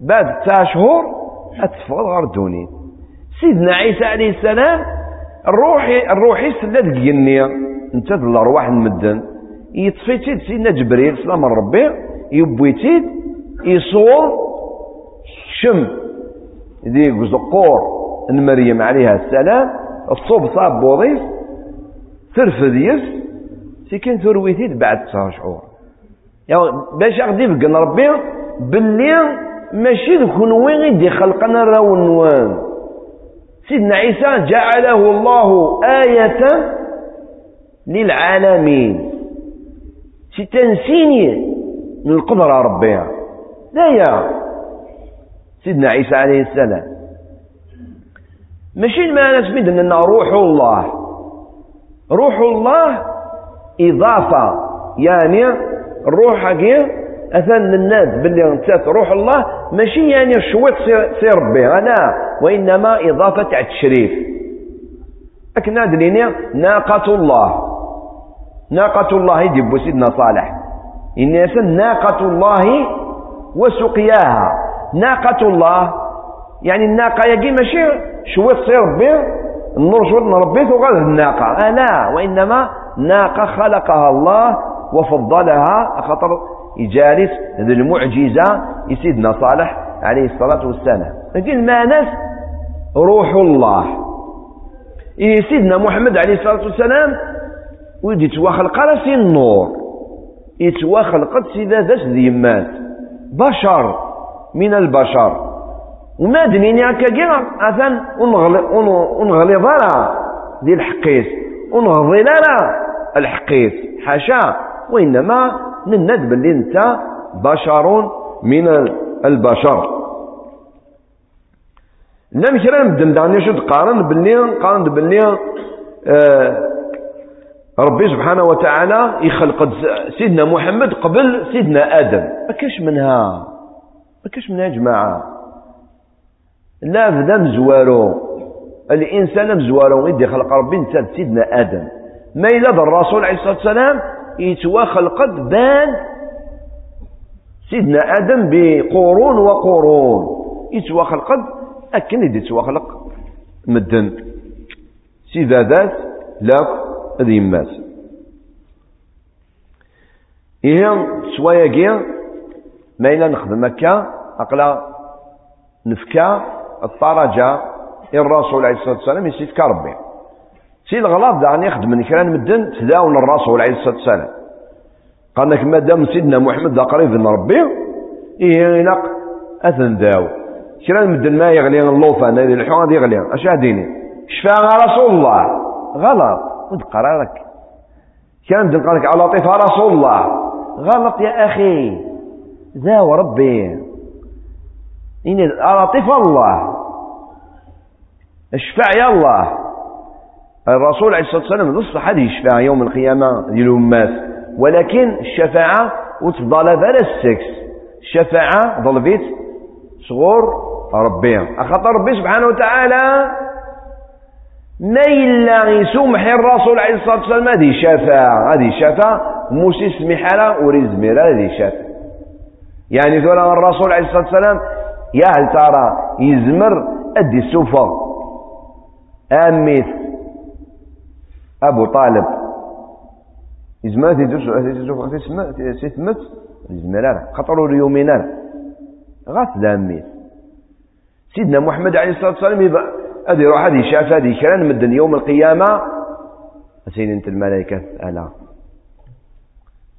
بعد تسع شهور اتفضل غير دوني. سيدنا عيسى عليه السلام الروحي الروحي سلا دقيني أنت الأرواح المدن. يطفيتيد سيدنا جبريل سلام ربي. يبويتيد يصور شم. ذيك زقور. مريم عليها السلام الصوب صاب بوضيس ترفد يس سكن ثرويتيد بعد تسع شهور. يعني باش غادي يبقى ربي باللي ماشي ذكون غيدي خلقنا راو النوان سيدنا عيسى جعله الله آية للعالمين. شي تنسيني من القدرة ربي. لا يا سيدنا عيسى عليه السلام. ماشي المعنى سميت أن روح الله. روح الله إضافة. يعني الروح هكي اثن الناس باللي انتات روح الله ماشي يعني شويت سير ربي. لا وإنما إضافة تاع التشريف. اكنا دليني ناقة الله. ناقة الله يجيب سيدنا صالح. يسن ناقة الله وسقياها. ناقة الله يعني الناقة يجي ماشي شويت سير ربي النور شويت نربيت وغاد الناقة. لا وإنما ناقة خلقها الله وفضلها خطر يجالس هذه المعجزة يسيدنا صالح عليه الصلاة والسلام. لكن ما ناس روح الله. يسيدنا محمد عليه الصلاة والسلام؟ ويدي يتوخلق راسي النور. يتوخلق سيدا ذات ذيمات بشر من البشر. وما دنيني هكا كيما اثن ونغلي ضرا دي الحقيس. ونغضي لا الحقيس. حاشا. وإنما نند باللي انت بشر من البشر. لم كرا نبدل دعني شد قارن باللي قارن باللي آه ربي سبحانه وتعالى يخلق سيدنا محمد قبل سيدنا آدم. ما كاش منها. ما كاش منها يا جماعة. لا بدا مزوارو. الإنسان مزوارو يدي خلق ربي انت سيدنا آدم. ما إلا الرسول عليه الصلاة والسلام يتوخلقت بان سيدنا آدم بقرون وقرون. يتوخلقت أكن يدي يتوخلق مدن. سيدادات لاك هذه ماس. إيه جير ما إلا نخدم مكة أقلا نفكا الطرجة الرسول عليه الصلاة والسلام يسيت كربي. سي الغلط دعني يخدم كان مدن تداون الرسول عليه الصلاه والسلام قال لك ما دام سيدنا محمد دا قريب من ربي إيه إلاق أثن داو. كرا مدن ما يغلي اللوفان هذه الحوان هذه يغلي. أش عديني شفاء رسول الله. غلط. ود قرارك. كان مدن قالك على لطيف رسول الله. غلط يا أخي. ذا وربي إني لطيف الله. الشفاع يا الله. الرسول عليه الصلاة والسلام نص هذه الشفاعة يوم القيامة ديال الأمات ولكن الشفاعة وتفضل فلا السكس. الشفاعة ضلبيت صغور ربي. أخطر ربي سبحانه وتعالى ما إلا يسمح الرسول عليه الصلاة والسلام. هذه شفاعة هذه شفاعة. موسى سمح لها وريز ميرا هذه شفاعة. يعني ذولا الرسول عليه الصلاة والسلام يا هل ترى يزمر أدي السفر؟ أميث أبو طالب يزمر تيدوس تيتمت يزمر خطروا اليومين غاث لاميث سيدنا محمد عليه الصلاة والسلام يبقى أدي روح هذه شاف هذه كلام مدن يوم القيامة سيدنا الملائكة ألا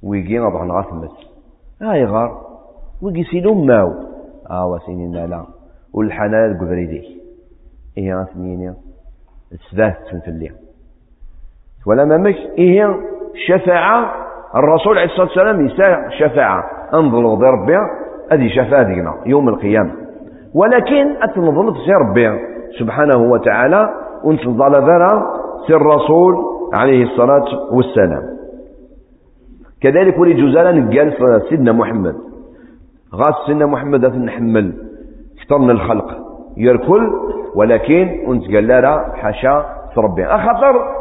ويجي غضعن غثمت هاي غار ويجي سينو ماو آه وسينين لا والحنان قبريدي إيه غثميني السبات في ولا مامك إيه شفاعة. الرسول عليه الصلاة والسلام يسا شفاعة. انظروا بربي هذه شفاعة دينا يوم القيامة. ولكن أتنظر في ربي سبحانه وتعالى ونتظل ذرا سي الرسول عليه الصلاة والسلام. كذلك ولي جزالا نقال سيدنا محمد غاس سيدنا محمد نحمل كثر الخلق يركل ولكن ونتقال حاشا ربي. أخطر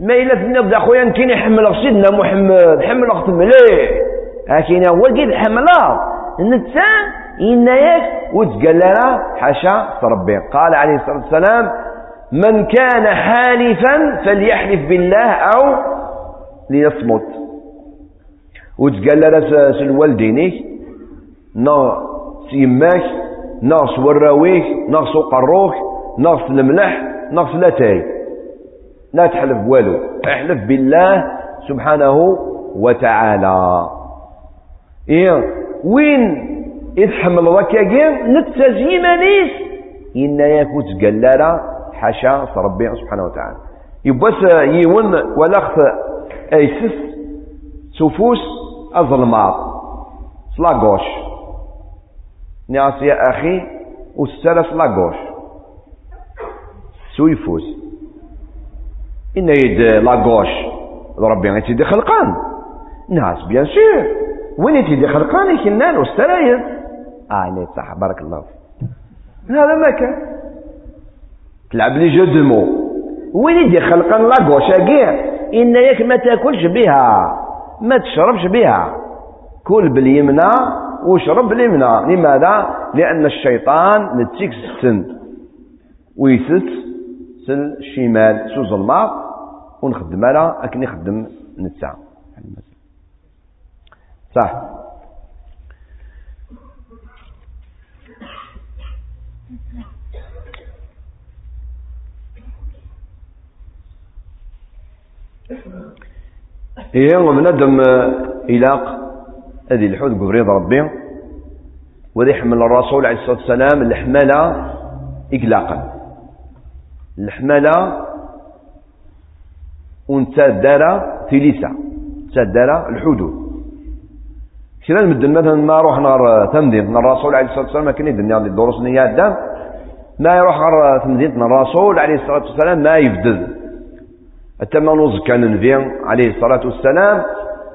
ما إلا تنبدا خويا كاين يحمل سيدنا محمد حمل أخت مليح. لكن هو قد حملها نتا إن ياك وتقال حاشا ربي قال عليه الصلاة والسلام من كان حالفا فليحلف بالله أو ليصمت. وتقال لنا سلوالدينيك نا سيماك ناقص وراويك ناقص قروك ناقص الملح ناقص لاتاي لا تحلف بوالو احلف بالله سبحانه وتعالى. إيه؟ وين يتحمل ركاكين نتزيم نيس؟ إن يكوت قلالة حاشا ربي سبحانه وتعالى. يبس يون ولخت أيسس سفوس الظلمات سلاغوش ناس يا أخي والسلس لاغوش سويفوس. إن يد لاغوش ربي غيتيدي خلقان. ناس بيان سور وين يتيدي خلقان؟ يكنان والسراير آه صح. بارك الله هذا ما كان. تلعب لي جو دو مو. وين يدي خلقان لاغوش اكيع إن ياك ما تاكلش بها. ما تشربش بها. كل باليمنى واشرب باليمنى. لماذا؟ لأن الشيطان نتيك السن ويسس سل الشمال سو ظلمات ونخدم على أكن يخدم نتسع. صح. إيه بنادم إلاق هذه الحوت قبريض ربي وذي حمل الرسول عليه الصلاة والسلام الحمالة إقلاقا. الحمالة ونتدارى تليسا تدارى الحدود. كلا المدن مثلا ما روح نار تمدين الرسول عليه الصلاة والسلام كان يدني عندي الدروس نيات دام ما يروح نار تمدين الرسول عليه الصلاة والسلام ما حتى ما نوز كان نبي عليه الصلاة والسلام.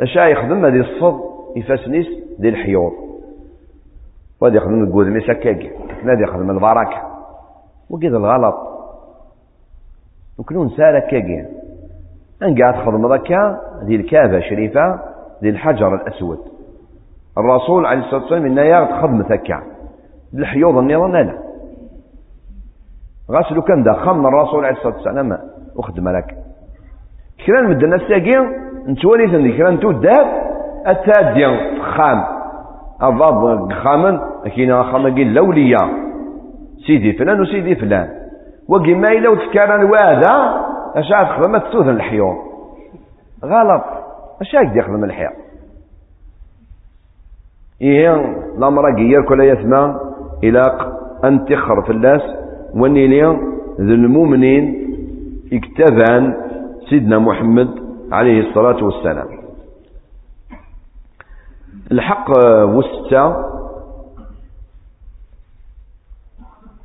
اش يخدم هذه الصد يفاسنيس ديال الحيور. وهذا يخدم الجود مي سكاكي هذا يخدم البركة. وكذا الغلط. وكلون سالك كاكي ان قاعد تخدم ذكا ذي الكعبة شريفة ذي الحجر الأسود. الرسول عليه الصلاة والسلام إنه ياخذ خدمة ذكا الحيوض النظام لا غاسلو كان دا خم الرسول عليه الصلاة والسلام وخدم لك كران مدنا الساقين نتوالي ثندي كران تو الدهب التادية خام. الضب خامن كاين خام قيل لولية سيدي فلان وسيدي فلان. وقي ما إلا وتكارن وادا أش عاد خدمة تسوث الحيوط غلط. أش عاد يخدم الحياة؟ إيه الأمر يركل يثمى إلى أن تخر في الناس ونيلي ذو المؤمنين اكتبان سيدنا محمد عليه الصلاة والسلام. الحق وستة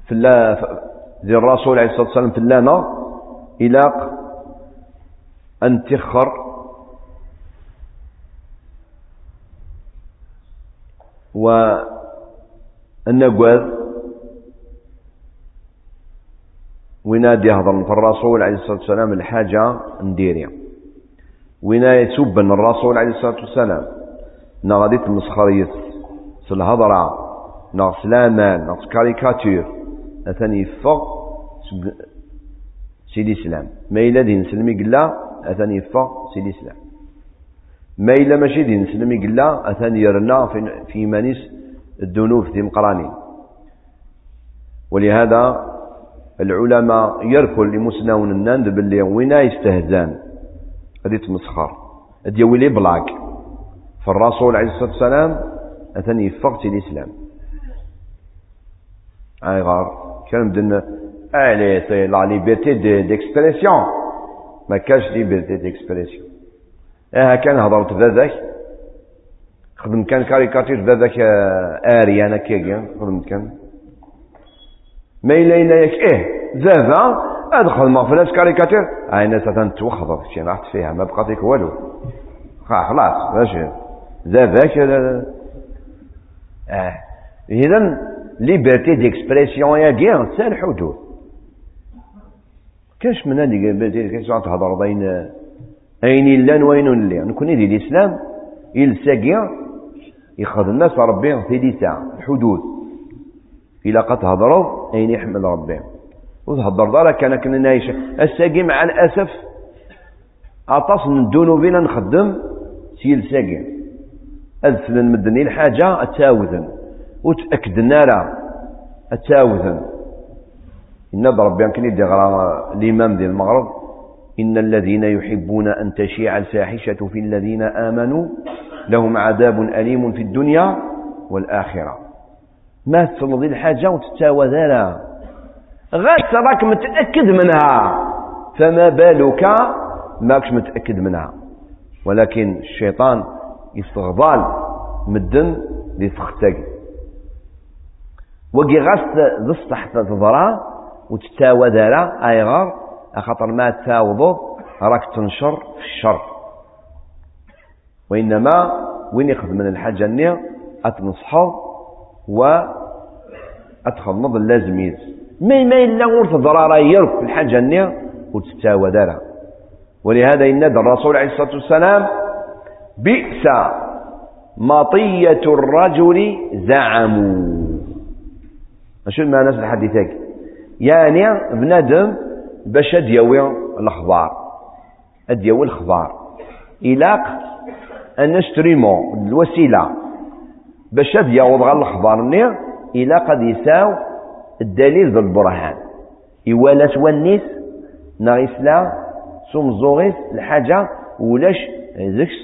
في ذي الرسول عليه الصلاة والسلام في اللانا إلى أن تخر. والنقوذ وينادي يهضر في الرسول عليه الصلاة والسلام الحاجة نديريا. وين يسب الرسول عليه الصلاة والسلام. نغادي تمسخرية الهضرة نغ سلامان. نغ كاريكاتير أثني يفق سيدي سلام ما إلا دين سلمي قلا أثني يفق سيدي سلام ما إلا ماشي دين سلمي قلا أثني يرنا في, مانيس الدنوف دي مقرانين ولهذا العلماء يركل لمسنون الناند باللي وين يستهزان. هذه تمسخر. هذه يولي بلاك. فالرسول عليه الصلاة والسلام أثني يفقت الإسلام أي غار سي لا ليبرتي ديكسبريسيون ما كاش ليبرتي ديكسبريسيون آه كان هضرت ذاك خدم كان كاريكاتير ذاك آري أنا كيكا خدمت كان. ما إلا إلا ياك إيه زافا أدخل ما فلاش كاريكاتير هاي ناس توخضر شي راحت فيها ما بقى فيك والو خلاص ماشي زافاك آه إذا ليبرتي ديكسبريسيون يا كيا سال الحدود كاش من هذه ليبرتي ديكسبريسيون تهضر بين أين لأن وين لا نكون دي الإسلام يلساقيا يخذ الناس ربي في لسان الحدود إلا قد تهضروا أين يحمل ربي وتهضر دارك كان كنا نايش الساقي مع الأسف أطاس ندونو بينا نخدم سيل ساقي أذفل المدني الحاجة أتاوذن وتأكدنا راه أتاوذن. إن ربي يمكن يدي غرام الإمام ذي المغرب. إن الذين يحبون أن تشيع الفاحشة في الذين آمنوا لهم عذاب أليم في الدنيا والآخرة. ما تصل الحاجة وتتاوى ذالا غاس راك متأكد منها. فما بالك ماكش متأكد منها. ولكن الشيطان يستغضال مدن ليسختك وقي غاس ذصح تضرا وتتاوى ذالا أيغار أخطر ما تاوضو راك تنشر في الشر. وإنما وين يخذ من الحاجة النية؟ أتنصحه و أتخمض اللازم يز ما ما إلا ورث ضرارة يرك في الحاجة النية وتتاوى دارها ولهذا إن الرسول عليه الصلاة والسلام بئس مطية الرجل زعموا. شو المعنى في الحديث يعني بنادم باش ديوي الأخبار. اديوي الأخبار. إلاق أن نشتريمو الوسيلة. باش يعوض غير الأخبار ني إلى قد يساو الدليل ذو البرهان. إوالا تونيس ناغيسلا سومزوغيس الحاجة ولاش ذكس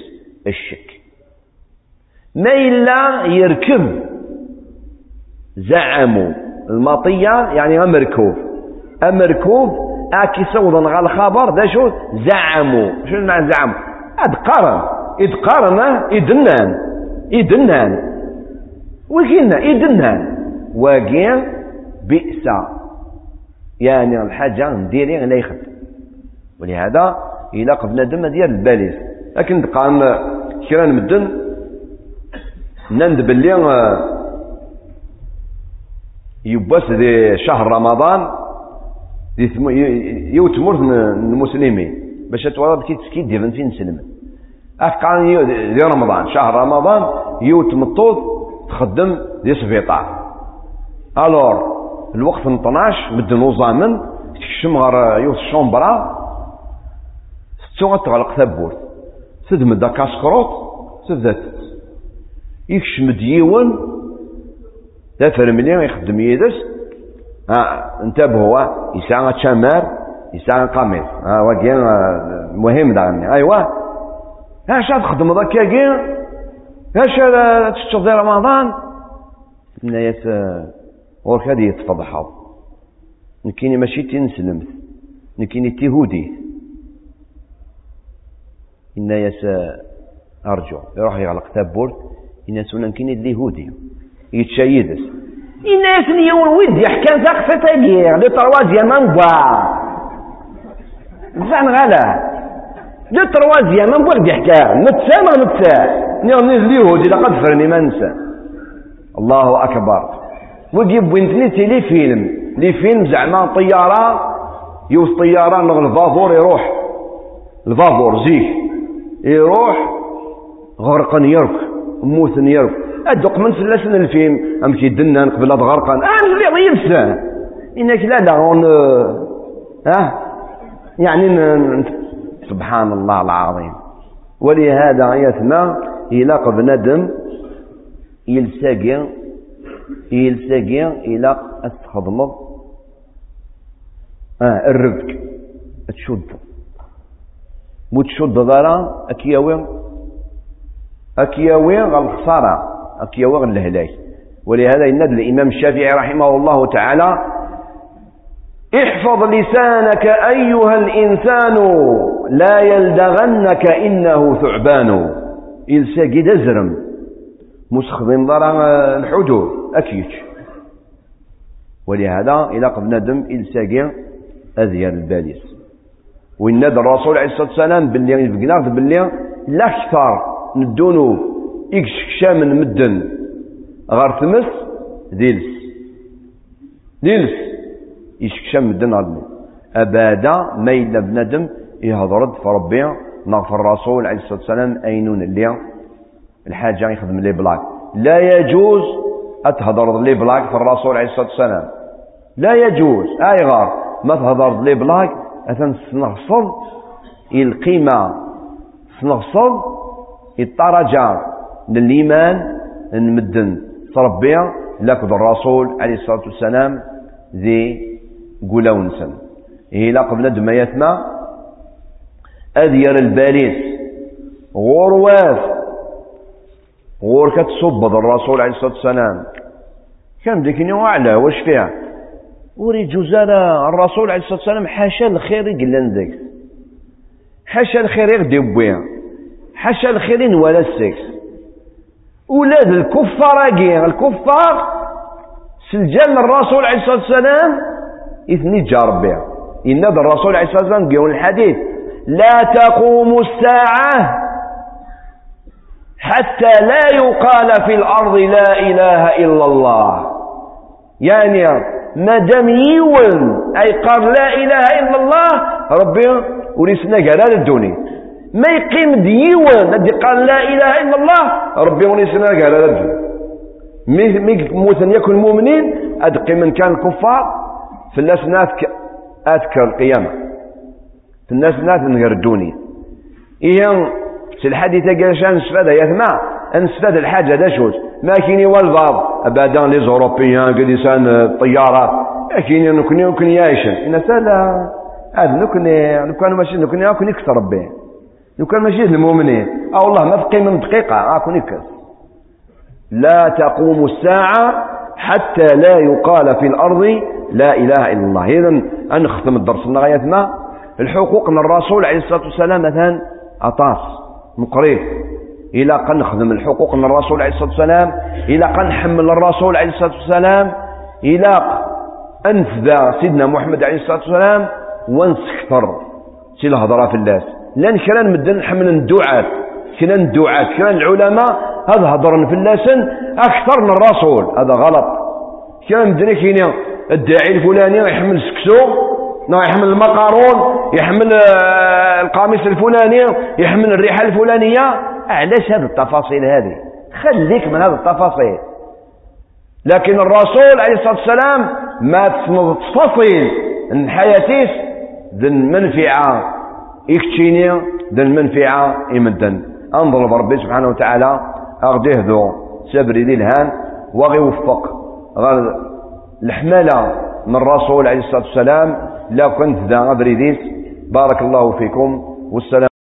الشك. ما إلا يركب زعموا المطية يعني أمركوب أمركوب أكي صودا على الخبر ده شو؟ زعموا. شو معنى زعموا؟ أدقارن إدقارن إدنان. إدنان. وكينا إدنا واقيا بئس. يعني الحاجة نديري لا يخد. ولهذا إلا قبنا دم ديال الباليس. لكن قام كرا نمدن نند باللي يباس دي شهر رمضان يوتمر المسلمين. باش توضى كي تسكي ديفن فين سلم أفقان دي رمضان. شهر رمضان يوت مطوط تخدم دي سبيطار. ألور الوقت 12 مدن وزامن تكشم غير يوث الشومبرا ستو تغلق ثبوت تدم دا كاسكروط تذات يكشم ديون دا فرملي يخدم يدس ها انتبه هو يسعى تشامر يسعى قميص. ها واقيا مهم دعني أيوا شاد تخدم ذاك يا اش تشتغل رمضان؟ إناياس غورك هذه يتفضحض نكيني ماشي تنسلمت نكيني تيهودي إناياس أرجو يروح يغلق تابورت. إن سونا كيني اليهودي يتشايدس إناياس نيون ويد يحكى زاق تاقير دو تروازيام بوا زعم غلا دو تروازيام بوا يحكى نتسامع نتسامع نيون اليهودي لقد فرني ما ننسى. الله أكبر. وجيب بنتني تيلي فيلم. لي فيلم زعما طيارة. يوز طيارة نغ الفافور يروح. الفافور زيك. يروح. غرقا يرك موت يرك أدق من سلسل الفيلم. أم كي قبل غرقا آه اللي ينسى إنك لا لا هون آه يعني سبحان الله العظيم. ولهذا يثنى إلاق بندم يلساقي يلساقي إلاق أستخدمه آه الربك تشد مو تشد دارا أكياوي أكياوي الخسارة أكياوي الهلاك ولهذا ينادى الإمام الشافعي رحمه الله تعالى احفظ لسانك أيها الإنسان لا يلدغنك إنه ثعبان. إلساقي دزرم مسخدم ضرا الحدود أكيد ولهذا إلى قبل ندم إلساقي أذير الباليس وينادى الرسول عليه الصلاة والسلام باللي يفقنا باللي لا أكثر ندونو. إكشكشا من مدن. غار تمس ديلس. ديلس. إكشكشا مدن غار أبادا ما إلا بندم يهضرد فربي نغفر الرسول عليه الصلاة والسلام أينون اللي الحاجة يخدم لي بلاك. لا يجوز أتهضر لي بلاك في الرسول عليه الصلاة والسلام. لا يجوز. أي غار؟ ما تهضر لي بلاك أثن سنغصب القيمة سنغصب الطرجة للإيمان نمدن تربي لكن الرسول عليه الصلاة والسلام ذي قولونسن إيه لا قبل دما يتما أذير الباريس غرواف غور كتصبض الرسول عليه الصلاة والسلام. كان ديك اليوم أعلى واش فيها؟ وري جوزانا الرسول عليه الصلاة والسلام حاشا الخير يقلن ذيك حاشا الخير يغدي بويا. حاشا الخير ولا السكس ولاد الكفار الكفار سجل الرسول عليه الصلاة والسلام إثني جارب بها إن الرسول عليه الصلاة والسلام قيون الحديث لا تقوم الساعة حتى لا يقال في الأرض لا إله إلا الله. يعني ما دام يون أي قال لا إله إلا الله ربي ورسنا قال الدنيا ما يقيم ديوان الذي قال لا إله إلا الله ربي ورسنا قال الدنيا مي موتن يكون المؤمنين أدقي من كان الكفار في الناس أذكر القيامة في الناس ناس نهردوني إيه في الحديث قال نستفاد يثمع نستفاد الحاجة دا شوز ما كيني والباب أبدا لي زوروبيان قد يسان الطيارات كيني نكوني نكوني يايشن إن سالا هذا نكوني نكون ماشي نكوني نكوني كسر ربي نكون ماشي المؤمنين. أو الله ما في من دقيقة أكون يكس لا تقوم الساعة حتى لا يقال في الأرض لا إله إلا الله. إذا أنختم الدرس لغاية ما. الحقوق من الرسول عليه الصلاة والسلام مثلا أطاس مقريب إلى قد نخدم الحقوق من الرسول عليه الصلاة والسلام. إلى قد نحمل الرسول عليه الصلاة والسلام. إلى أنفذ سيدنا محمد عليه الصلاة والسلام. ونسكثر سي الهضرة في الناس. لأن كنا نمدن نحمل الدعاة. كنا الدعاة كنا العلماء هذا هضرن في الناس أكثر من الرسول. هذا غلط. كنا مدن كينا الداعي الفلاني يحمل سكسو يحمل المقارون يحمل آه، القميص الفلاني يحمل الريحة الفلانية. علاش هذه التفاصيل هذه. خليك من هذه التفاصيل. لكن الرسول عليه الصلاة والسلام ما تفصيل. إن حياتيس ذن منفعة. إكتشيني ذن منفعة يمدن أنظر بربي سبحانه وتعالى أغديه ذو سبري ذي الهان وغي وفق. الحمالة من الرسول عليه الصلاة والسلام لا كنت ذا أبريديس بارك الله فيكم. والسلام